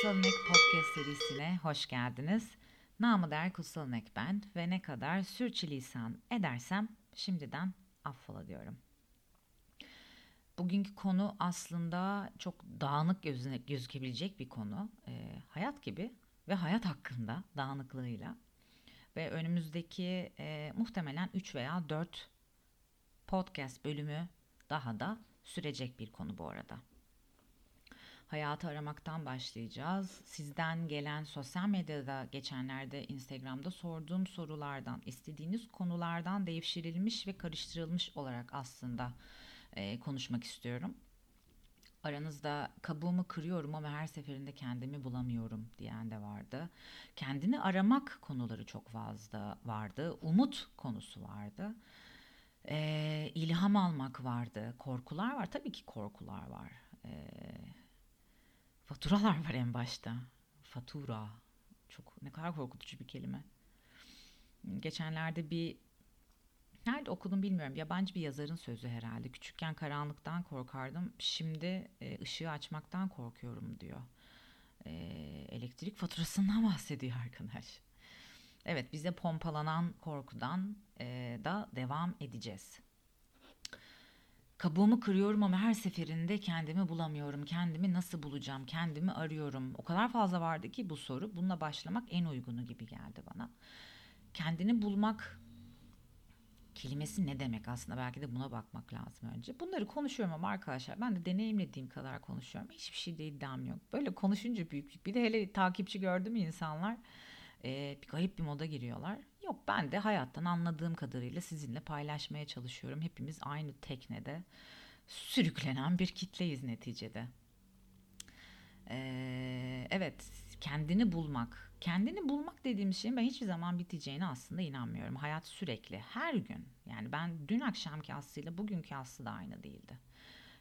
Kutsal Podcast serisine hoş geldiniz. Namı der Kutsal ben ve ne kadar sürçülisan edersem şimdiden affola diyorum. Bugünkü konu aslında çok dağınık gözüne, gözükebilecek bir konu. E, hayat gibi ve hayat hakkında dağınıklığıyla. Ve önümüzdeki e, muhtemelen 3 veya 4 podcast bölümü daha da sürecek bir konu bu arada hayatı aramaktan başlayacağız. Sizden gelen sosyal medyada geçenlerde Instagram'da sorduğum sorulardan, istediğiniz konulardan devşirilmiş ve karıştırılmış olarak aslında e, konuşmak istiyorum. Aranızda kabuğumu kırıyorum ama her seferinde kendimi bulamıyorum diyen de vardı. Kendini aramak konuları çok fazla vardı. Umut konusu vardı. Ee, ilham almak vardı. Korkular var. Tabii ki korkular var. Ee, Faturalar var en başta. Fatura. Çok ne kadar korkutucu bir kelime. Geçenlerde bir nerede okudum bilmiyorum. Yabancı bir yazarın sözü herhalde. Küçükken karanlıktan korkardım. Şimdi e, ışığı açmaktan korkuyorum diyor. E, elektrik faturasından bahsediyor arkadaş. Evet bize pompalanan korkudan e, da devam edeceğiz. Kabuğumu kırıyorum ama her seferinde kendimi bulamıyorum. Kendimi nasıl bulacağım? Kendimi arıyorum. O kadar fazla vardı ki bu soru. Bununla başlamak en uygunu gibi geldi bana. Kendini bulmak kelimesi ne demek aslında? Belki de buna bakmak lazım önce. Bunları konuşuyorum ama arkadaşlar ben de deneyimlediğim kadar konuşuyorum. Hiçbir şey de iddiam yok. Böyle konuşunca büyük bir de hele takipçi gördüm insanlar e, bir garip bir moda giriyorlar. Yok ben de hayattan anladığım kadarıyla sizinle paylaşmaya çalışıyorum. Hepimiz aynı teknede sürüklenen bir kitleyiz neticede. Ee, evet kendini bulmak. Kendini bulmak dediğim şeyin ben hiçbir zaman biteceğine aslında inanmıyorum. Hayat sürekli her gün yani ben dün akşamki Aslı ile bugünkü Aslı da aynı değildi.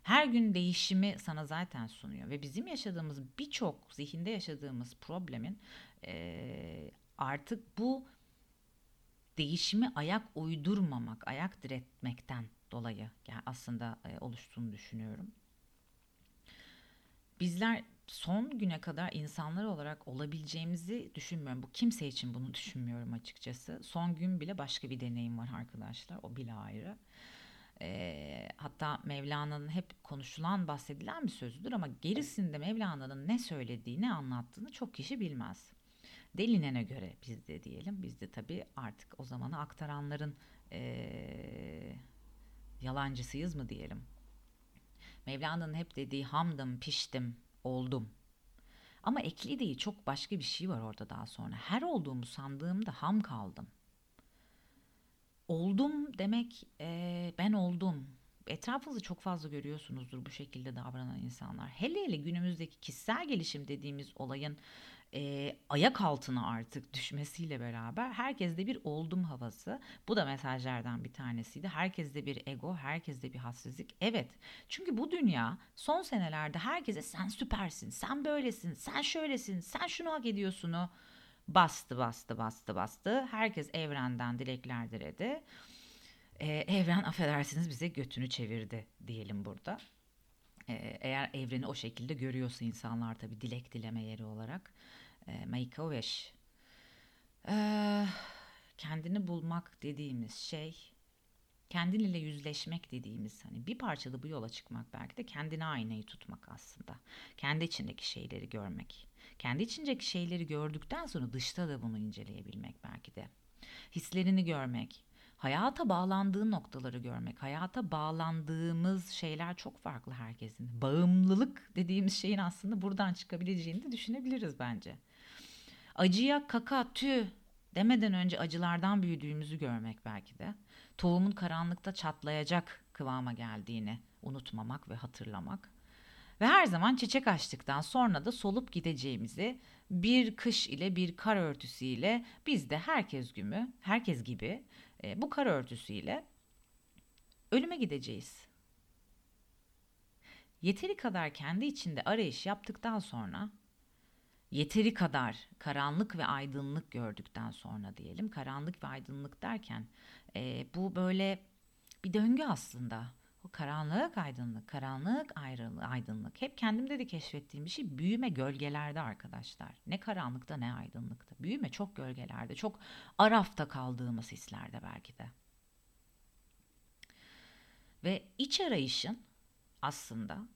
Her gün değişimi sana zaten sunuyor ve bizim yaşadığımız birçok zihinde yaşadığımız problemin e, artık bu değişimi ayak uydurmamak, ayak diretmekten dolayı yani aslında e, oluştuğunu düşünüyorum. Bizler son güne kadar insanlar olarak olabileceğimizi düşünmüyorum. Bu kimse için bunu düşünmüyorum açıkçası. Son gün bile başka bir deneyim var arkadaşlar. O bile ayrı. E, hatta Mevlana'nın hep konuşulan, bahsedilen bir sözüdür ama gerisinde Mevlana'nın ne söylediği, ne anlattığını çok kişi bilmez. Delinene göre bizde diyelim. Bizde tabii artık o zamanı aktaranların e, yalancısıyız mı diyelim. Mevlana'nın hep dediği hamdım, piştim, oldum. Ama ekli değil çok başka bir şey var orada daha sonra. Her olduğumu sandığımda ham kaldım. Oldum demek e, ben oldum. Etrafınızı çok fazla görüyorsunuzdur bu şekilde davranan insanlar. Hele hele günümüzdeki kişisel gelişim dediğimiz olayın e, ayak altına artık düşmesiyle beraber herkeste bir oldum havası. Bu da mesajlardan bir tanesiydi. Herkeste bir ego, herkeste bir hassizlik. Evet. Çünkü bu dünya son senelerde herkese sen süpersin, sen böylesin, sen şöylesin, sen şunu hak ediyorsunu bastı, bastı, bastı, bastı. Herkes evrenden dilekler diledi. Ee, evren affedersiniz bize götünü çevirdi diyelim burada. Ee, eğer evreni o şekilde görüyorsa insanlar tabii dilek dileme yeri olarak e, make a wish. Ee, kendini bulmak dediğimiz şey kendinle yüzleşmek dediğimiz hani bir parçada bu yola çıkmak belki de kendine aynayı tutmak aslında. Kendi içindeki şeyleri görmek. Kendi içindeki şeyleri gördükten sonra dışta da bunu inceleyebilmek belki de. Hislerini görmek, hayata bağlandığı noktaları görmek, hayata bağlandığımız şeyler çok farklı herkesin. Bağımlılık dediğimiz şeyin aslında buradan çıkabileceğini de düşünebiliriz bence. Acıya kaka tü demeden önce acılardan büyüdüğümüzü görmek belki de. Tohumun karanlıkta çatlayacak kıvama geldiğini unutmamak ve hatırlamak. Ve her zaman çiçek açtıktan sonra da solup gideceğimizi bir kış ile bir kar örtüsüyle biz de herkes gibi, herkes gibi e, bu kar örtüsüyle ölüme gideceğiz. Yeteri kadar kendi içinde arayış yaptıktan sonra yeteri kadar karanlık ve aydınlık gördükten sonra diyelim karanlık ve aydınlık derken e, bu böyle bir döngü aslında O karanlık aydınlık, karanlık aydınlık. Hep kendimde de keşfettiğim bir şey büyüme gölgelerde arkadaşlar. Ne karanlıkta ne aydınlıkta. Büyüme çok gölgelerde, çok arafta kaldığımız hislerde belki de. Ve iç arayışın aslında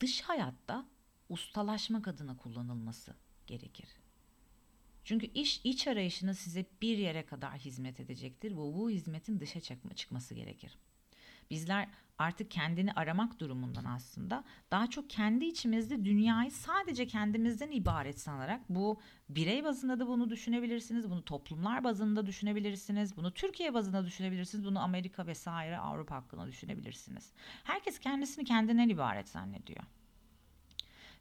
dış hayatta ustalaşmak adına kullanılması gerekir. Çünkü iş iç arayışını size bir yere kadar hizmet edecektir. Bu bu hizmetin dışa çıkma, çıkması gerekir. Bizler artık kendini aramak durumundan aslında daha çok kendi içimizde dünyayı sadece kendimizden ibaret sanarak bu birey bazında da bunu düşünebilirsiniz. Bunu toplumlar bazında düşünebilirsiniz. Bunu Türkiye bazında düşünebilirsiniz. Bunu Amerika vesaire Avrupa hakkında düşünebilirsiniz. Herkes kendisini kendinden ibaret zannediyor.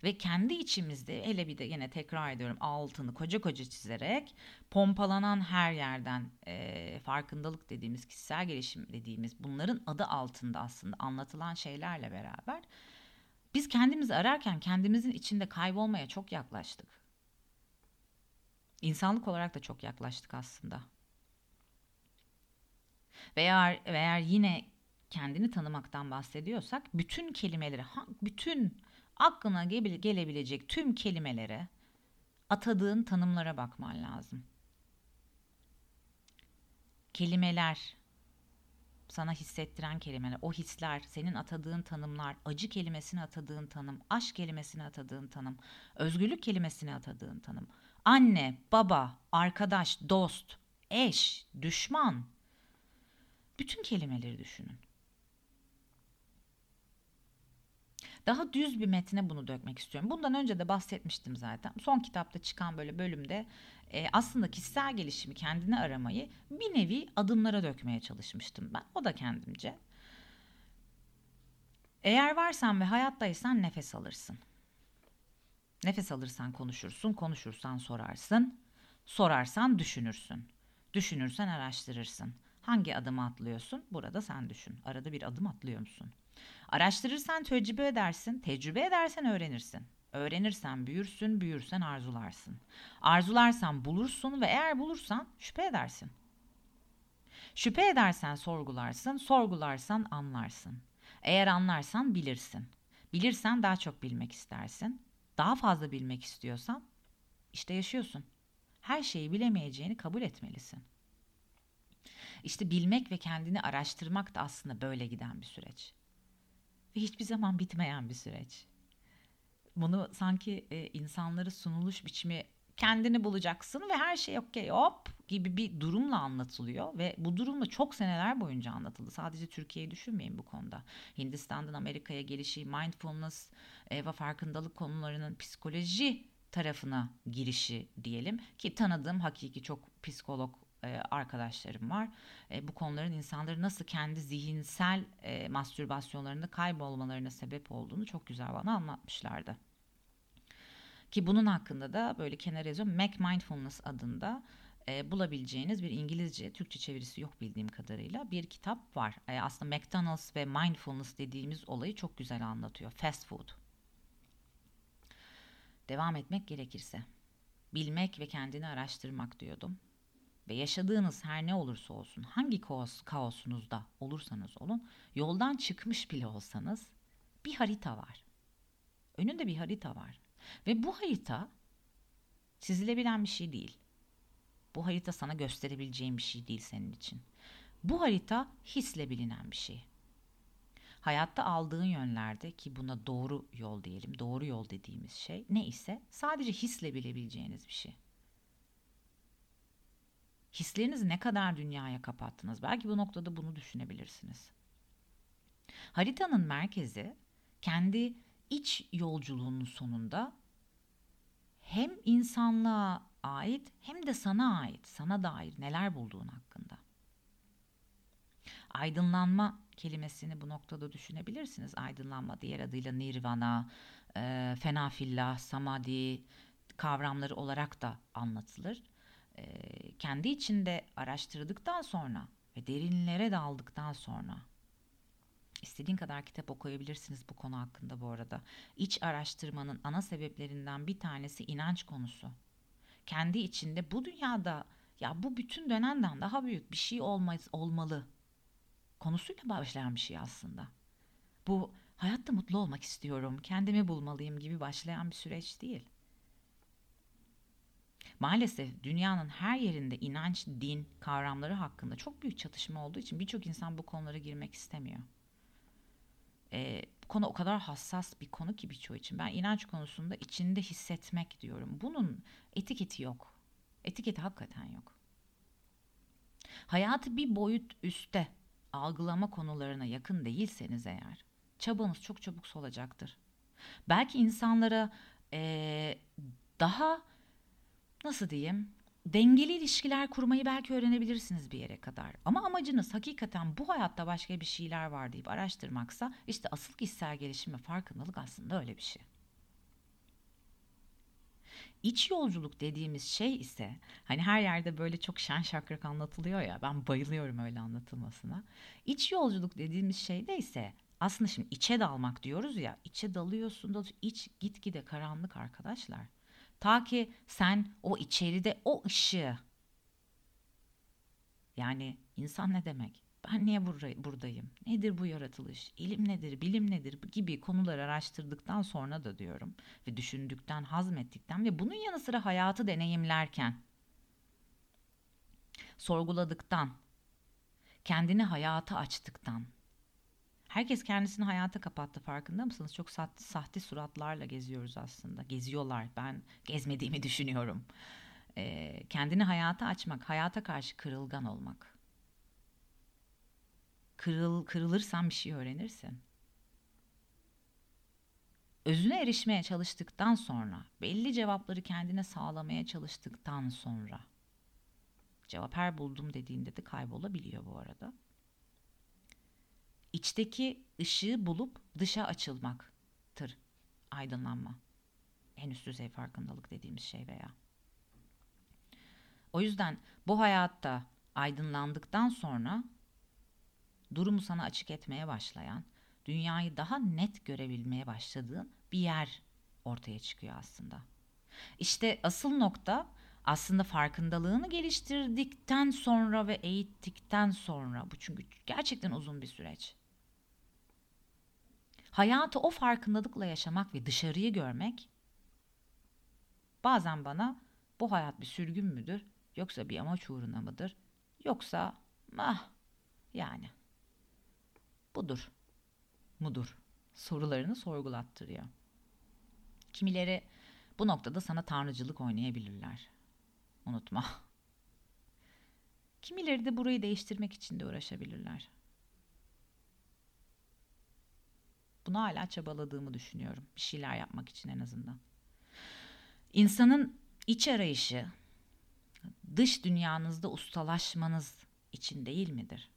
Ve kendi içimizde hele bir de yine tekrar ediyorum altını koca koca çizerek pompalanan her yerden e, farkındalık dediğimiz kişisel gelişim dediğimiz bunların adı altında aslında anlatılan şeylerle beraber biz kendimizi ararken kendimizin içinde kaybolmaya çok yaklaştık. İnsanlık olarak da çok yaklaştık aslında. Veya eğer yine kendini tanımaktan bahsediyorsak bütün kelimeleri, bütün aklına gelebilecek tüm kelimelere atadığın tanımlara bakman lazım. Kelimeler sana hissettiren kelimeler, o hisler, senin atadığın tanımlar, acı kelimesini atadığın tanım, aşk kelimesini atadığın tanım, özgürlük kelimesini atadığın tanım, anne, baba, arkadaş, dost, eş, düşman, bütün kelimeleri düşünün. Daha düz bir metne bunu dökmek istiyorum. Bundan önce de bahsetmiştim zaten. Son kitapta çıkan böyle bölümde e, aslında kişisel gelişimi, kendini aramayı bir nevi adımlara dökmeye çalışmıştım ben. O da kendimce. Eğer varsan ve hayattaysan nefes alırsın. Nefes alırsan konuşursun, konuşursan sorarsın, sorarsan düşünürsün. Düşünürsen araştırırsın. Hangi adımı atlıyorsun? Burada sen düşün. Arada bir adım atlıyor musun? Araştırırsan tecrübe edersin, tecrübe edersen öğrenirsin. Öğrenirsen büyürsün, büyürsen arzularsın. Arzularsan bulursun ve eğer bulursan şüphe edersin. Şüphe edersen sorgularsın, sorgularsan anlarsın. Eğer anlarsan bilirsin. Bilirsen daha çok bilmek istersin. Daha fazla bilmek istiyorsan işte yaşıyorsun. Her şeyi bilemeyeceğini kabul etmelisin. İşte bilmek ve kendini araştırmak da aslında böyle giden bir süreç ve hiçbir zaman bitmeyen bir süreç. Bunu sanki e, insanlara sunuluş biçimi kendini bulacaksın ve her şey okey hop gibi bir durumla anlatılıyor ve bu durumla çok seneler boyunca anlatıldı. Sadece Türkiye'yi düşünmeyin bu konuda. Hindistan'dan Amerika'ya gelişi, mindfulness e, ve farkındalık konularının psikoloji tarafına girişi diyelim ki tanıdığım hakiki çok psikolog e, arkadaşlarım var. E, bu konuların insanları nasıl kendi zihinsel e, mastürbasyonlarında kaybolmalarına sebep olduğunu çok güzel bana anlatmışlardı. Ki bunun hakkında da böyle kenara yazıyorum. Mac Mindfulness adında e, bulabileceğiniz bir İngilizce, Türkçe çevirisi yok bildiğim kadarıyla bir kitap var. E, aslında McDonald's ve Mindfulness dediğimiz olayı çok güzel anlatıyor. Fast food. Devam etmek gerekirse. Bilmek ve kendini araştırmak diyordum ve yaşadığınız her ne olursa olsun, hangi kaos, kaosunuzda olursanız olun, yoldan çıkmış bile olsanız bir harita var. Önünde bir harita var. Ve bu harita çizilebilen bir şey değil. Bu harita sana gösterebileceğin bir şey değil senin için. Bu harita hisle bilinen bir şey. Hayatta aldığın yönlerde ki buna doğru yol diyelim, doğru yol dediğimiz şey ne ise sadece hisle bilebileceğiniz bir şey. Hislerinizi ne kadar dünyaya kapattınız? Belki bu noktada bunu düşünebilirsiniz. Haritanın merkezi kendi iç yolculuğunun sonunda hem insanlığa ait hem de sana ait, sana dair neler bulduğun hakkında. Aydınlanma kelimesini bu noktada düşünebilirsiniz. Aydınlanma diğer adıyla nirvana, e, fenafillah, samadhi kavramları olarak da anlatılır kendi içinde araştırdıktan sonra ve derinlere daldıktan sonra istediğin kadar kitap okuyabilirsiniz bu konu hakkında bu arada. İç araştırmanın ana sebeplerinden bir tanesi inanç konusu. Kendi içinde bu dünyada ya bu bütün dönenden daha büyük bir şey olmaz, olmalı. konusuyla başlayan bir şey aslında. Bu hayatta mutlu olmak istiyorum, kendimi bulmalıyım gibi başlayan bir süreç değil. Maalesef dünyanın her yerinde inanç, din kavramları hakkında çok büyük çatışma olduğu için birçok insan bu konulara girmek istemiyor. Ee, bu konu o kadar hassas bir konu ki birçoğu için. Ben inanç konusunda içinde hissetmek diyorum. Bunun etiketi yok. Etiketi hakikaten yok. Hayatı bir boyut üstte algılama konularına yakın değilseniz eğer çabanız çok çabuk solacaktır. Belki insanlara ee, daha nasıl diyeyim dengeli ilişkiler kurmayı belki öğrenebilirsiniz bir yere kadar. Ama amacınız hakikaten bu hayatta başka bir şeyler var deyip araştırmaksa işte asıl kişisel gelişim ve farkındalık aslında öyle bir şey. İç yolculuk dediğimiz şey ise hani her yerde böyle çok şen şakrak anlatılıyor ya ben bayılıyorum öyle anlatılmasına. İç yolculuk dediğimiz şey de ise aslında şimdi içe dalmak diyoruz ya içe dalıyorsun da iç gitgide karanlık arkadaşlar. Ta ki sen o içeride o ışığı yani insan ne demek? Ben niye buradayım? Nedir bu yaratılış? İlim nedir? Bilim nedir? gibi konuları araştırdıktan sonra da diyorum ve düşündükten, hazmettikten ve bunun yanı sıra hayatı deneyimlerken sorguladıktan, kendini hayata açtıktan, Herkes kendisini hayata kapattı farkında mısınız? Çok sahte, sahte suratlarla geziyoruz aslında. Geziyorlar. Ben gezmediğimi düşünüyorum. Ee, kendini hayata açmak, hayata karşı kırılgan olmak. Kırıl, kırılırsan bir şey öğrenirsin. Özüne erişmeye çalıştıktan sonra, belli cevapları kendine sağlamaya çalıştıktan sonra, cevap her buldum dediğinde de kaybolabiliyor bu arada içteki ışığı bulup dışa açılmaktır aydınlanma. En üst düzey farkındalık dediğimiz şey veya. O yüzden bu hayatta aydınlandıktan sonra durumu sana açık etmeye başlayan, dünyayı daha net görebilmeye başladığın bir yer ortaya çıkıyor aslında. İşte asıl nokta aslında farkındalığını geliştirdikten sonra ve eğittikten sonra bu çünkü gerçekten uzun bir süreç. Hayatı o farkındalıkla yaşamak ve dışarıyı görmek bazen bana bu hayat bir sürgün müdür yoksa bir amaç uğruna mıdır yoksa ah yani budur mudur sorularını sorgulattırıyor. Kimileri bu noktada sana tanrıcılık oynayabilirler. Unutma. Kimileri de burayı değiştirmek için de uğraşabilirler. Bunu hala çabaladığımı düşünüyorum. Bir şeyler yapmak için en azından. İnsanın iç arayışı dış dünyanızda ustalaşmanız için değil midir?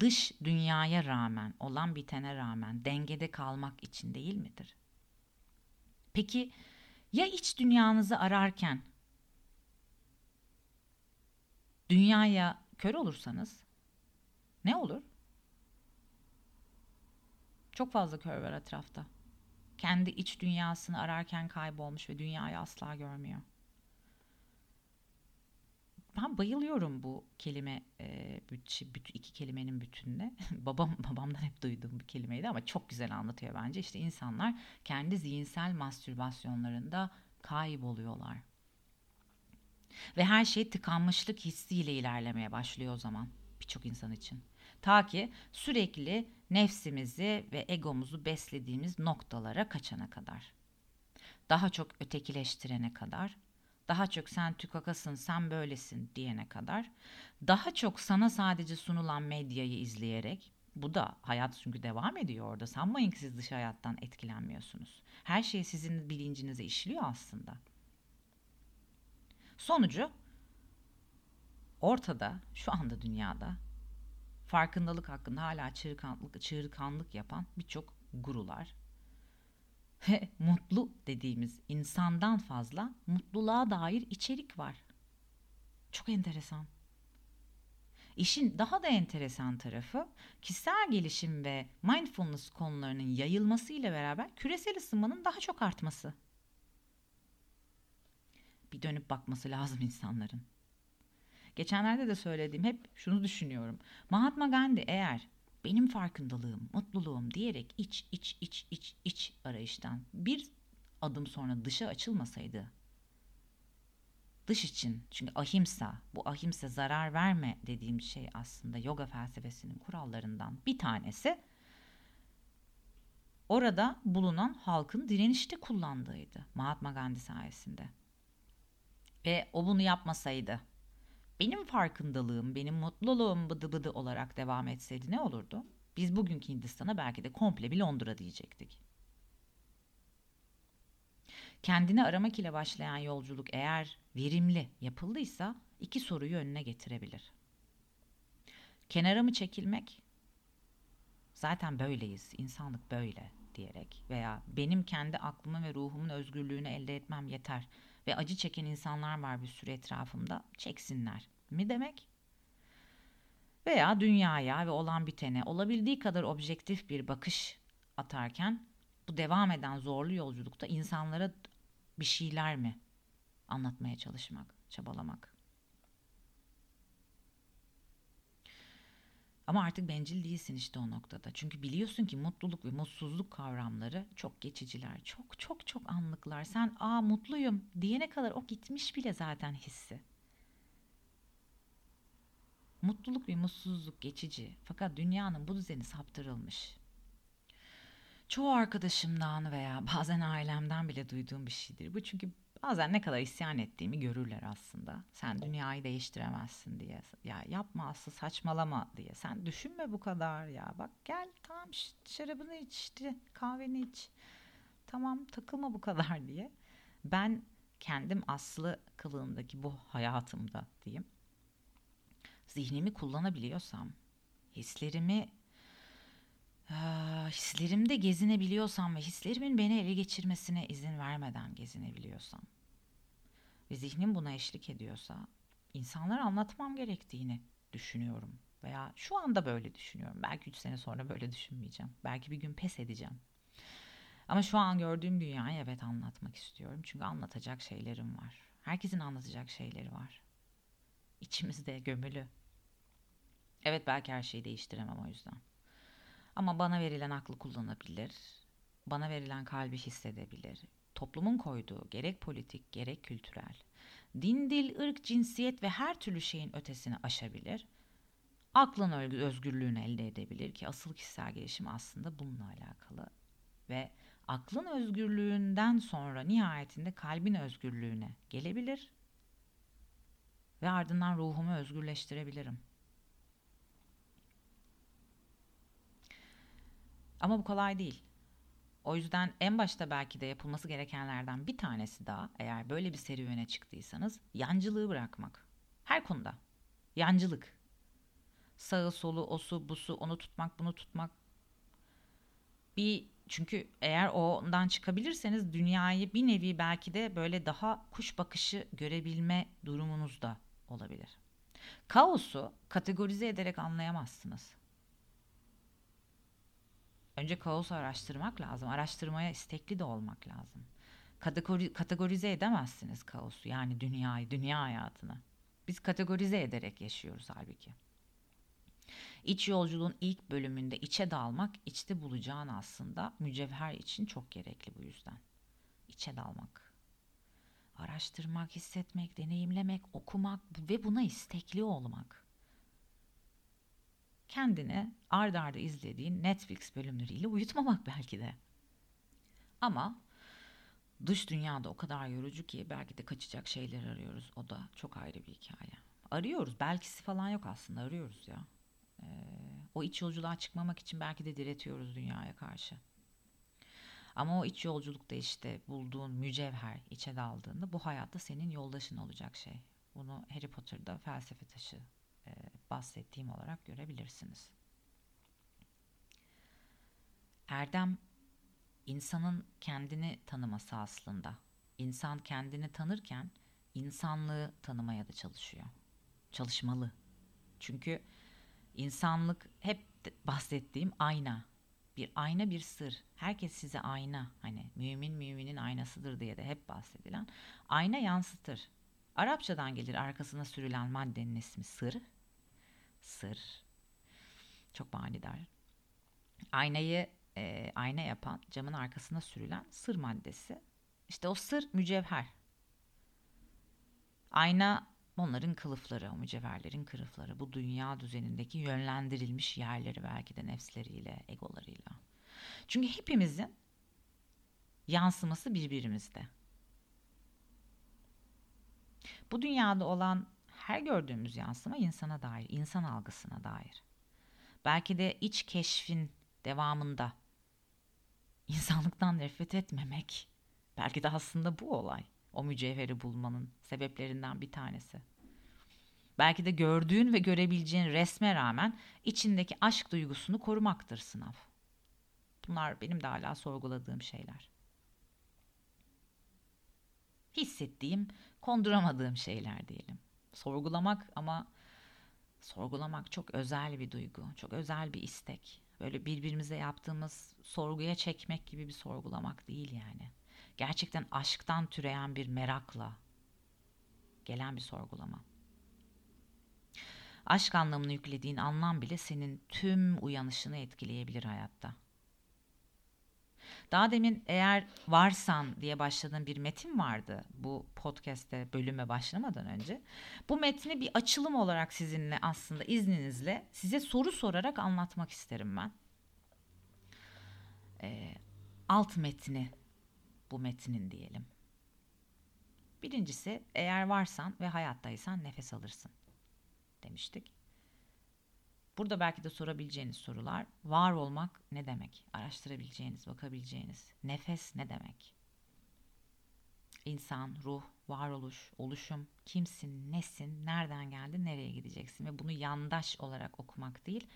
Dış dünyaya rağmen, olan bitene rağmen dengede kalmak için değil midir? Peki ya iç dünyanızı ararken dünyaya kör olursanız ne olur? Çok fazla kör var etrafta. Kendi iç dünyasını ararken kaybolmuş ve dünyayı asla görmüyor. Ben bayılıyorum bu kelime e, iki kelimenin bütününe. Babam babamdan hep duyduğum bir kelimeydi ama çok güzel anlatıyor bence. İşte insanlar kendi zihinsel mastürbasyonlarında kayboluyorlar. Ve her şey tıkanmışlık hissiyle ilerlemeye başlıyor o zaman birçok insan için. Ta ki sürekli nefsimizi ve egomuzu beslediğimiz noktalara kaçana kadar. Daha çok ötekileştirene kadar, daha çok sen tükakasın, sen böylesin diyene kadar, daha çok sana sadece sunulan medyayı izleyerek, bu da hayat çünkü devam ediyor orada. Sanmayın ki siz dış hayattan etkilenmiyorsunuz. Her şey sizin bilincinize işliyor aslında. Sonucu ortada şu anda dünyada farkındalık hakkında hala çığırkanlık, çığırkanlık yapan birçok gurular ve mutlu dediğimiz insandan fazla mutluluğa dair içerik var. Çok enteresan. İşin daha da enteresan tarafı kişisel gelişim ve mindfulness konularının yayılmasıyla beraber küresel ısınmanın daha çok artması. Bir dönüp bakması lazım insanların. Geçenlerde de söylediğim hep şunu düşünüyorum. Mahatma Gandhi eğer benim farkındalığım, mutluluğum diyerek iç iç iç iç iç arayıştan bir adım sonra dışa açılmasaydı dış için çünkü ahimsa bu ahimsa zarar verme dediğim şey aslında yoga felsefesinin kurallarından bir tanesi orada bulunan halkın direnişte kullandığıydı Mahatma Gandhi sayesinde. Ve o bunu yapmasaydı benim farkındalığım, benim mutluluğum bıdı bıdı olarak devam etseydi ne olurdu? Biz bugünkü Hindistan'a belki de komple bir Londra diyecektik. Kendini aramak ile başlayan yolculuk eğer verimli yapıldıysa iki soruyu önüne getirebilir. Kenara mı çekilmek? Zaten böyleyiz, insanlık böyle diyerek veya benim kendi aklımın ve ruhumun özgürlüğünü elde etmem yeter ve acı çeken insanlar var bir sürü etrafımda çeksinler mi demek? Veya dünyaya ve olan bitene olabildiği kadar objektif bir bakış atarken bu devam eden zorlu yolculukta insanlara bir şeyler mi anlatmaya çalışmak, çabalamak. Ama artık bencil değilsin işte o noktada. Çünkü biliyorsun ki mutluluk ve mutsuzluk kavramları çok geçiciler. Çok çok çok anlıklar. Sen aa mutluyum diyene kadar o gitmiş bile zaten hissi. Mutluluk ve mutsuzluk geçici. Fakat dünyanın bu düzeni saptırılmış. Çoğu arkadaşımdan veya bazen ailemden bile duyduğum bir şeydir. Bu çünkü bazen ne kadar isyan ettiğimi görürler aslında. Sen dünyayı değiştiremezsin diye. Ya yapma aslı saçmalama diye. Sen düşünme bu kadar ya. Bak gel tamam şarabını içti, kahveni iç. Tamam takılma bu kadar diye. Ben kendim aslı kılığındaki bu hayatımda diyeyim. Zihnimi kullanabiliyorsam, hislerimi hislerimde gezinebiliyorsam ve hislerimin beni ele geçirmesine izin vermeden gezinebiliyorsam ve zihnim buna eşlik ediyorsa insanlara anlatmam gerektiğini düşünüyorum veya şu anda böyle düşünüyorum. Belki 3 sene sonra böyle düşünmeyeceğim. Belki bir gün pes edeceğim. Ama şu an gördüğüm dünyayı evet anlatmak istiyorum. Çünkü anlatacak şeylerim var. Herkesin anlatacak şeyleri var. İçimizde gömülü. Evet belki her şeyi değiştiremem o yüzden. Ama bana verilen aklı kullanabilir. Bana verilen kalbi hissedebilir. Toplumun koyduğu gerek politik gerek kültürel, din, dil, ırk, cinsiyet ve her türlü şeyin ötesini aşabilir. Aklın özgürlüğünü elde edebilir ki asıl kişisel gelişim aslında bununla alakalı. Ve aklın özgürlüğünden sonra nihayetinde kalbin özgürlüğüne gelebilir ve ardından ruhumu özgürleştirebilirim. Ama bu kolay değil. O yüzden en başta belki de yapılması gerekenlerden bir tanesi daha eğer böyle bir serüvene çıktıysanız yancılığı bırakmak. Her konuda. Yancılık. Sağı solu, osu, busu, onu tutmak, bunu tutmak. Bir çünkü eğer ondan çıkabilirseniz dünyayı bir nevi belki de böyle daha kuş bakışı görebilme durumunuz da olabilir. Kaosu kategorize ederek anlayamazsınız. Önce kaosu araştırmak lazım. Araştırmaya istekli de olmak lazım. Kategori, kategorize edemezsiniz kaosu yani dünyayı, dünya hayatını. Biz kategorize ederek yaşıyoruz halbuki. İç yolculuğun ilk bölümünde içe dalmak, içte bulacağın aslında mücevher için çok gerekli bu yüzden. İçe dalmak. Araştırmak, hissetmek, deneyimlemek, okumak ve buna istekli olmak kendini ard arda izlediğin Netflix bölümleriyle uyutmamak belki de. Ama dış dünyada o kadar yorucu ki belki de kaçacak şeyler arıyoruz. O da çok ayrı bir hikaye. Arıyoruz. Belkisi falan yok aslında. Arıyoruz ya. Ee, o iç yolculuğa çıkmamak için belki de diretiyoruz dünyaya karşı. Ama o iç yolculukta işte bulduğun mücevher içe daldığında bu hayatta senin yoldaşın olacak şey. Bunu Harry Potter'da felsefe taşı bahsettiğim olarak görebilirsiniz. Erdem insanın kendini tanıması aslında. İnsan kendini tanırken insanlığı tanımaya da çalışıyor. Çalışmalı. Çünkü insanlık hep bahsettiğim ayna. Bir ayna bir sır. Herkes size ayna. Hani mümin müminin aynasıdır diye de hep bahsedilen. Ayna yansıtır. Arapçadan gelir arkasına sürülen maddenin ismi sır. Sır. Çok manidar. Aynayı e, ayna yapan camın arkasına sürülen sır maddesi. İşte o sır mücevher. Ayna onların kılıfları, o mücevherlerin kılıfları. Bu dünya düzenindeki yönlendirilmiş yerleri belki de nefsleriyle, egolarıyla. Çünkü hepimizin yansıması birbirimizde. Bu dünyada olan her gördüğümüz yansıma insana dair, insan algısına dair. Belki de iç keşfin devamında insanlıktan nefret etmemek belki de aslında bu olay. O mücevheri bulmanın sebeplerinden bir tanesi. Belki de gördüğün ve görebileceğin resme rağmen içindeki aşk duygusunu korumaktır sınav. Bunlar benim de hala sorguladığım şeyler. Hissettiğim, konduramadığım şeyler diyelim. Sorgulamak ama sorgulamak çok özel bir duygu, çok özel bir istek. Böyle birbirimize yaptığımız sorguya çekmek gibi bir sorgulamak değil yani. Gerçekten aşktan türeyen bir merakla gelen bir sorgulama. Aşk anlamını yüklediğin anlam bile senin tüm uyanışını etkileyebilir hayatta. Daha demin eğer varsan diye başladığım bir metin vardı bu podcast'te bölüme başlamadan önce. Bu metni bir açılım olarak sizinle aslında izninizle size soru sorarak anlatmak isterim ben. Ee, alt metni bu metnin diyelim. Birincisi eğer varsan ve hayattaysan nefes alırsın demiştik. Burada belki de sorabileceğiniz sorular var olmak ne demek? Araştırabileceğiniz, bakabileceğiniz. Nefes ne demek? İnsan, ruh, varoluş, oluşum, kimsin, nesin, nereden geldin, nereye gideceksin ve bunu yandaş olarak okumak değil,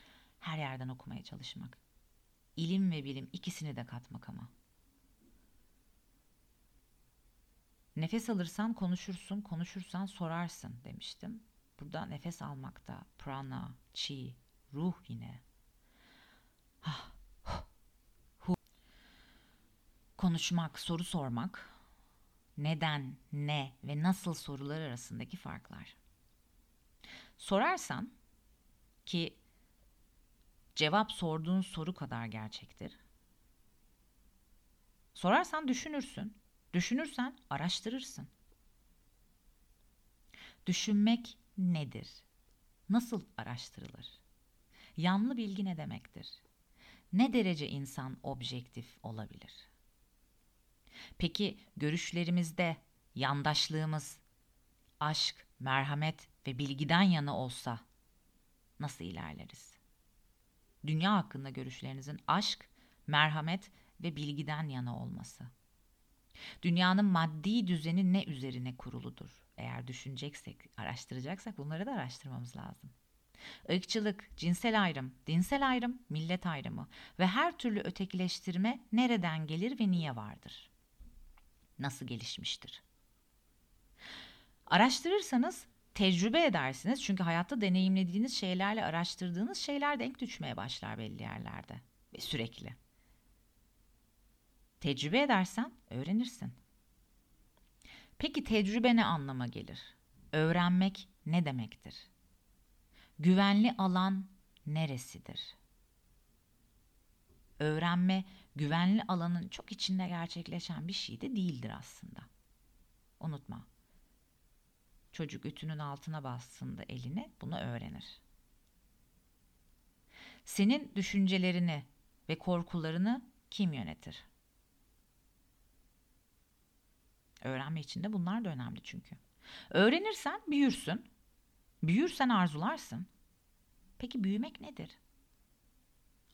her yerden okumaya çalışmak. İlim ve bilim ikisini de katmak ama. Nefes alırsan konuşursun, konuşursan sorarsın demiştim. Burada nefes almakta prana, chi, ruh yine. Konuşmak, soru sormak, neden, ne ve nasıl sorular arasındaki farklar. Sorarsan ki cevap sorduğun soru kadar gerçektir. Sorarsan düşünürsün. Düşünürsen araştırırsın. Düşünmek nedir? Nasıl araştırılır? Yanlı bilgi ne demektir? Ne derece insan objektif olabilir? Peki görüşlerimizde yandaşlığımız aşk, merhamet ve bilgiden yana olsa nasıl ilerleriz? Dünya hakkında görüşlerinizin aşk, merhamet ve bilgiden yana olması. Dünyanın maddi düzeni ne üzerine kuruludur? Eğer düşüneceksek, araştıracaksak bunları da araştırmamız lazım. Irkçılık, cinsel ayrım, dinsel ayrım, millet ayrımı ve her türlü ötekileştirme nereden gelir ve niye vardır? Nasıl gelişmiştir? Araştırırsanız tecrübe edersiniz. Çünkü hayatta deneyimlediğiniz şeylerle araştırdığınız şeyler denk düşmeye başlar belli yerlerde ve sürekli. Tecrübe edersen öğrenirsin. Peki tecrübe ne anlama gelir? Öğrenmek ne demektir? Güvenli alan neresidir? Öğrenme güvenli alanın çok içinde gerçekleşen bir şey de değildir aslında. Unutma. Çocuk ütünün altına bastığında eline bunu öğrenir. Senin düşüncelerini ve korkularını kim yönetir? Öğrenme için de bunlar da önemli çünkü. Öğrenirsen büyürsün. Büyürsen arzularsın. Peki büyümek nedir?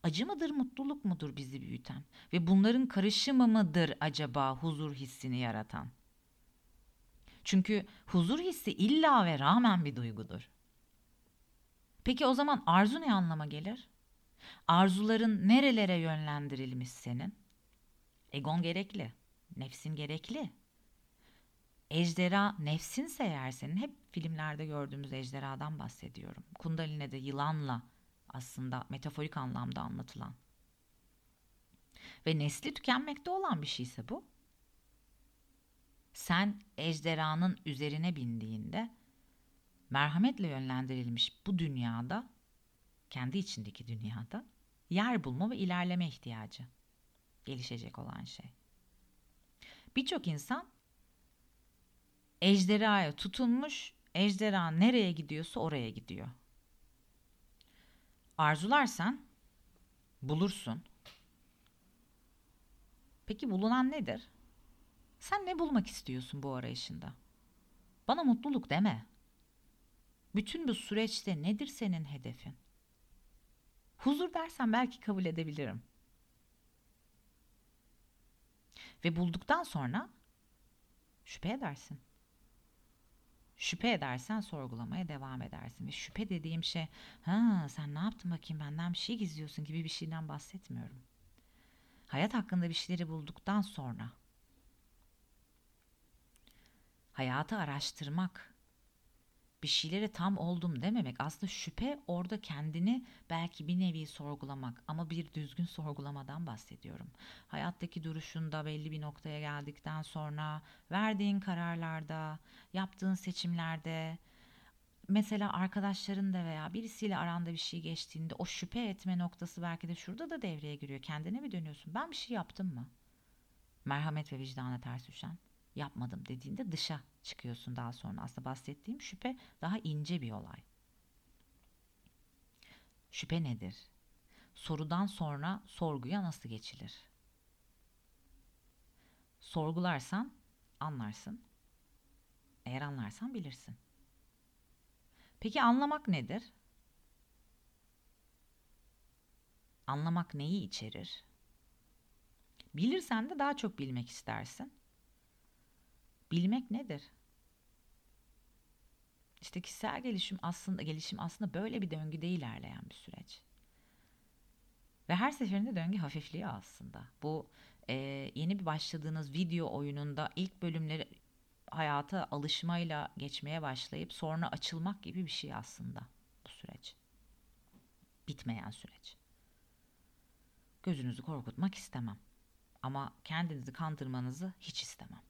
Acı mıdır, mutluluk mudur bizi büyüten? Ve bunların karışımı mıdır acaba huzur hissini yaratan? Çünkü huzur hissi illa ve rağmen bir duygudur. Peki o zaman arzu ne anlama gelir? Arzuların nerelere yönlendirilmiş senin? Egon gerekli, nefsin gerekli, Ejderha nefsinse eğer senin hep filmlerde gördüğümüz ejderhadan bahsediyorum. Kundalini de yılanla aslında metaforik anlamda anlatılan. Ve nesli tükenmekte olan bir şeyse bu. Sen ejderhanın üzerine bindiğinde merhametle yönlendirilmiş bu dünyada, kendi içindeki dünyada yer bulma ve ilerleme ihtiyacı gelişecek olan şey. Birçok insan ejderhaya tutunmuş, ejderha nereye gidiyorsa oraya gidiyor. Arzularsan bulursun. Peki bulunan nedir? Sen ne bulmak istiyorsun bu arayışında? Bana mutluluk deme. Bütün bu süreçte nedir senin hedefin? Huzur dersen belki kabul edebilirim. Ve bulduktan sonra şüphe edersin. Şüphe edersen sorgulamaya devam edersin. Ve şüphe dediğim şey, ha sen ne yaptın bakayım benden bir şey gizliyorsun gibi bir şeyden bahsetmiyorum. Hayat hakkında bir şeyleri bulduktan sonra hayatı araştırmak, bir şeyleri tam oldum dememek aslında şüphe orada kendini belki bir nevi sorgulamak ama bir düzgün sorgulamadan bahsediyorum. Hayattaki duruşunda belli bir noktaya geldikten sonra verdiğin kararlarda, yaptığın seçimlerde mesela arkadaşlarında veya birisiyle aranda bir şey geçtiğinde o şüphe etme noktası belki de şurada da devreye giriyor. Kendine mi dönüyorsun? Ben bir şey yaptım mı? Merhamet ve vicdana ters düşen yapmadım dediğinde dışa çıkıyorsun daha sonra. Aslında bahsettiğim şüphe daha ince bir olay. Şüphe nedir? Sorudan sonra sorguya nasıl geçilir? Sorgularsan anlarsın. Eğer anlarsan bilirsin. Peki anlamak nedir? Anlamak neyi içerir? Bilirsen de daha çok bilmek istersin. Bilmek nedir? İşte kişisel gelişim aslında gelişim aslında böyle bir döngüde ilerleyen bir süreç. Ve her seferinde döngü hafifliyor aslında. Bu e, yeni bir başladığınız video oyununda ilk bölümleri hayata alışmayla geçmeye başlayıp sonra açılmak gibi bir şey aslında bu süreç. Bitmeyen süreç. Gözünüzü korkutmak istemem. Ama kendinizi kandırmanızı hiç istemem.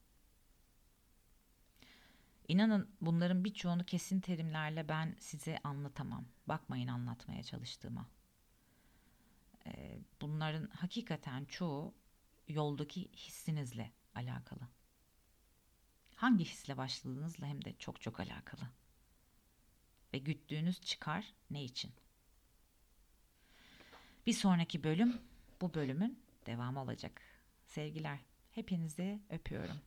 İnanın bunların birçoğunu kesin terimlerle ben size anlatamam. Bakmayın anlatmaya çalıştığıma. Ee, bunların hakikaten çoğu yoldaki hissinizle alakalı. Hangi hisle başladığınızla hem de çok çok alakalı. Ve güttüğünüz çıkar ne için? Bir sonraki bölüm bu bölümün devamı olacak. Sevgiler. Hepinizi öpüyorum.